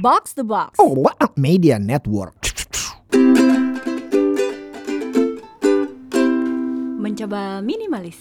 Box the Box. Oh, what a media network. Mencoba minimalis.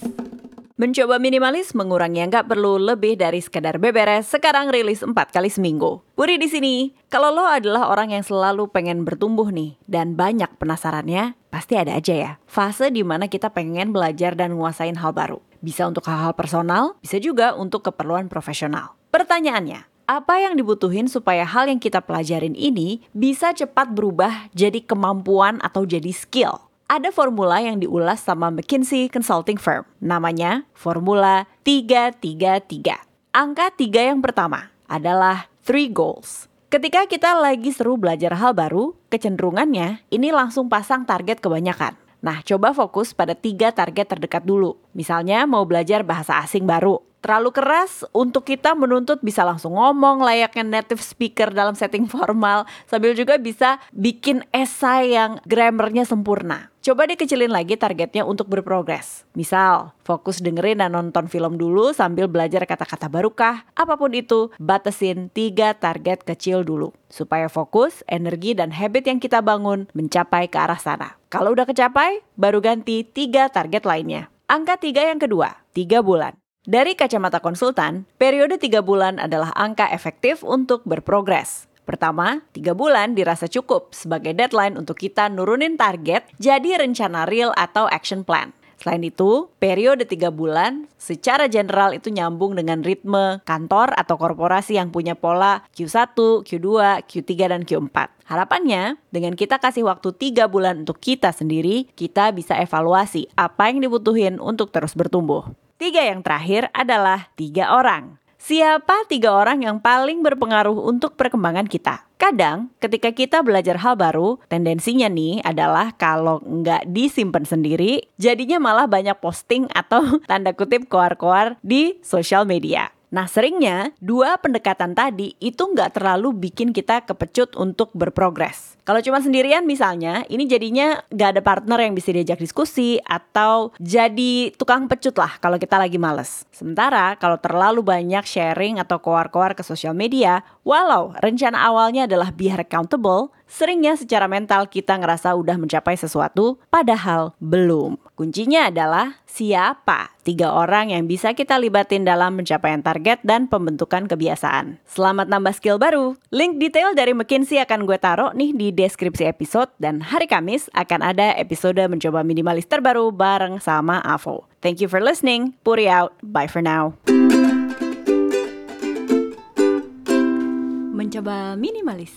Mencoba minimalis mengurangi yang nggak perlu lebih dari sekedar beberes. Sekarang rilis 4 kali seminggu. Puri di sini. Kalau lo adalah orang yang selalu pengen bertumbuh nih dan banyak penasarannya, pasti ada aja ya. Fase di mana kita pengen belajar dan nguasain hal baru. Bisa untuk hal-hal personal, bisa juga untuk keperluan profesional. Pertanyaannya, apa yang dibutuhin supaya hal yang kita pelajarin ini bisa cepat berubah jadi kemampuan atau jadi skill? Ada formula yang diulas sama McKinsey Consulting Firm. Namanya Formula 333. Angka 3 yang pertama adalah three goals. Ketika kita lagi seru belajar hal baru, kecenderungannya ini langsung pasang target kebanyakan. Nah, coba fokus pada tiga target terdekat dulu. Misalnya mau belajar bahasa asing baru, terlalu keras untuk kita menuntut bisa langsung ngomong layaknya native speaker dalam setting formal sambil juga bisa bikin esai yang grammarnya sempurna. Coba dikecilin lagi targetnya untuk berprogres. Misal, fokus dengerin dan nonton film dulu sambil belajar kata-kata barukah. Apa pun itu, batasin tiga target kecil dulu. Supaya fokus, energi, dan habit yang kita bangun mencapai ke arah sana. Kalau udah kecapai, baru ganti tiga target lainnya. Angka tiga yang kedua, tiga bulan. Dari kacamata konsultan, periode tiga bulan adalah angka efektif untuk berprogres. Pertama, tiga bulan dirasa cukup sebagai deadline untuk kita nurunin target jadi rencana real atau action plan. Selain itu, periode tiga bulan secara general itu nyambung dengan ritme kantor atau korporasi yang punya pola Q1, Q2, Q3, dan Q4. Harapannya, dengan kita kasih waktu tiga bulan untuk kita sendiri, kita bisa evaluasi apa yang dibutuhin untuk terus bertumbuh. Tiga yang terakhir adalah tiga orang. Siapa tiga orang yang paling berpengaruh untuk perkembangan kita? Kadang ketika kita belajar hal baru, tendensinya nih adalah kalau nggak disimpan sendiri, jadinya malah banyak posting atau tanda kutip koar-koar di sosial media. Nah seringnya dua pendekatan tadi itu nggak terlalu bikin kita kepecut untuk berprogres. Kalau cuma sendirian misalnya, ini jadinya nggak ada partner yang bisa diajak diskusi atau jadi tukang pecut lah kalau kita lagi males. Sementara kalau terlalu banyak sharing atau koar-koar ke sosial media, walau rencana awalnya adalah biar accountable, seringnya secara mental kita ngerasa udah mencapai sesuatu, padahal belum. Kuncinya adalah siapa tiga orang yang bisa kita libatin dalam pencapaian target dan pembentukan kebiasaan. Selamat nambah skill baru. Link detail dari McKinsey akan gue taruh nih di deskripsi episode dan hari Kamis akan ada episode mencoba minimalis terbaru bareng sama Avo. Thank you for listening. Puri out. Bye for now. Mencoba minimalis.